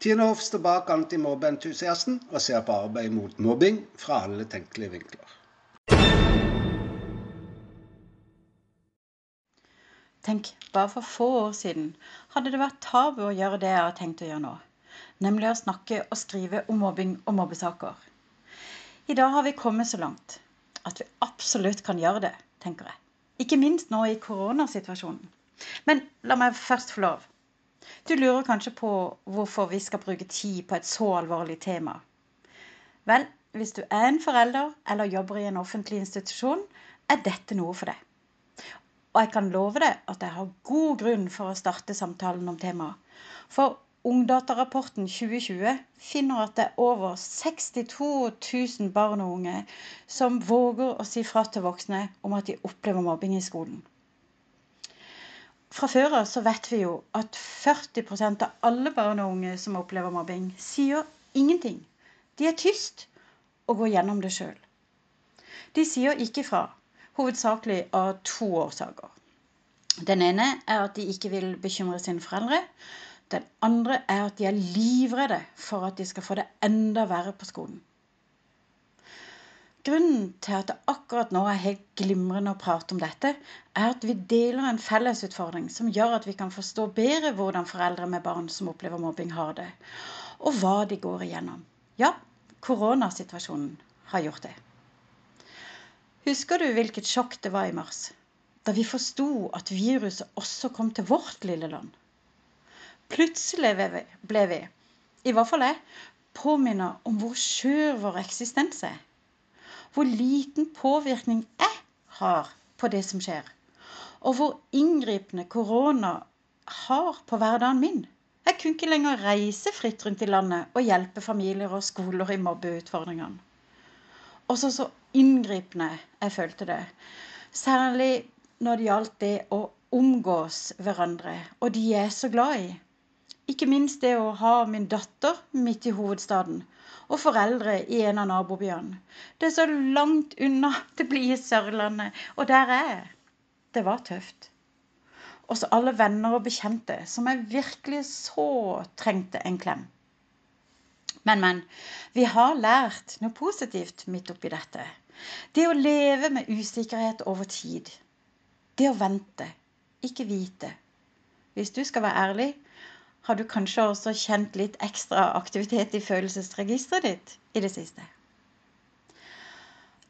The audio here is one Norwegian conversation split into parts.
Tine Hoff står bak antimobbeentusiasten og ser på arbeid mot mobbing fra alle tenkelige vinkler. Tenk, bare for få år siden hadde det vært tabu å gjøre det jeg har tenkt å gjøre nå. Nemlig å snakke og skrive om mobbing og mobbesaker. I dag har vi kommet så langt at vi absolutt kan gjøre det, tenker jeg. Ikke minst nå i koronasituasjonen. Men la meg først få lov. Du lurer kanskje på hvorfor vi skal bruke tid på et så alvorlig tema. Vel, hvis du er en forelder eller jobber i en offentlig institusjon, er dette noe for deg. Og jeg kan love deg at jeg har god grunn for å starte samtalen om temaet. For Ungdatarapporten 2020 finner at det er over 62 000 barn og unge som våger å si fra til voksne om at de opplever mobbing i skolen. Fra før av så vet vi jo at 40% av alle barn og unge som opplever mobbing, sier ingenting. De er tyst og går gjennom det sjøl. De sier ikke fra, hovedsakelig av to årsaker. Den ene er at de ikke vil bekymre sine foreldre. Den andre er at de er livredde for at de skal få det enda verre på skolen. Grunnen til at det akkurat nå er helt glimrende å prate om dette, er at vi deler en fellesutfordring som gjør at vi kan forstå bedre hvordan foreldre med barn som opplever mobbing, har det, og hva de går igjennom. Ja, koronasituasjonen har gjort det. Husker du hvilket sjokk det var i mars? Da vi forsto at viruset også kom til vårt lille land. Plutselig ble vi, i hvert fall jeg, påminnet om hvor skjør vår eksistens er hvor liten påvirkning jeg har på det som skjer. Og hvor inngripende korona har på hverdagen min. Jeg kunne ikke lenger reise fritt rundt i landet og hjelpe familier og skoler i mobbeutfordringene. Også så inngripende jeg følte det. Særlig når det gjaldt det å omgås hverandre og de jeg er så glad i. Ikke minst det å ha min datter midt i hovedstaden og foreldre i en av nabobyene. Det er så langt unna det blide Sørlandet, og der er jeg. Det var tøft. Også alle venner og bekjente som jeg virkelig så trengte en klem. Men, men. Vi har lært noe positivt midt oppi dette. Det å leve med usikkerhet over tid. Det å vente. Ikke vite. Hvis du skal være ærlig, har du kanskje også kjent litt ekstra aktivitet i følelsesregisteret ditt i det siste?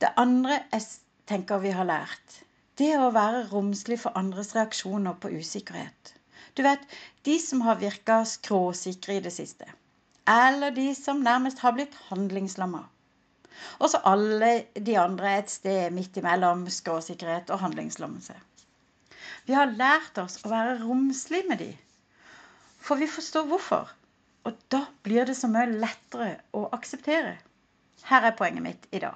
Det andre jeg tenker vi har lært, det er å være romslig for andres reaksjoner på usikkerhet. Du vet, de som har virka skråsikre i det siste. Eller de som nærmest har blitt handlingslamma. Og så alle de andre et sted midt imellom skråsikkerhet og handlingslammelse. Vi har lært oss å være romslig med de for vi forstår hvorfor. Og da blir det så mye lettere å akseptere. Her er poenget mitt i dag.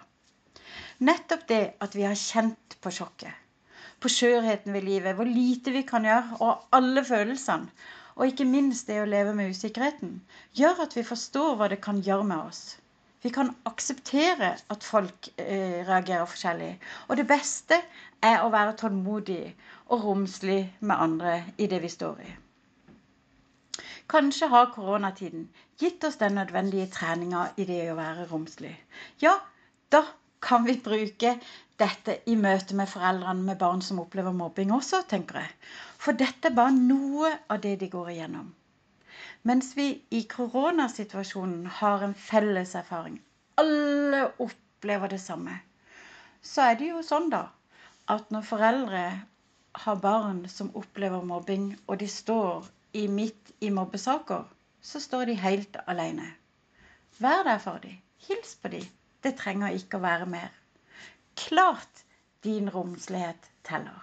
Nettopp det at vi har kjent på sjokket, på skjørheten ved livet, hvor lite vi kan gjøre, og alle følelsene, og ikke minst det å leve med usikkerheten, gjør at vi forstår hva det kan gjøre med oss. Vi kan akseptere at folk eh, reagerer forskjellig. Og det beste er å være tålmodig og romslig med andre i det vi står i. Kanskje har koronatiden gitt oss den nødvendige treninga i det å være romslig. Ja, da kan vi bruke dette i møte med foreldrene med barn som opplever mobbing også, tenker jeg. For dette er bare noe av det de går igjennom. Mens vi i koronasituasjonen har en felles erfaring, alle opplever det samme, så er det jo sånn, da, at når foreldre har barn som opplever mobbing, og de står i midt i mobbesaker, så står de helt alene. Vær der for dem. Hils på dem. Det trenger ikke å være mer. Klart din romslighet teller.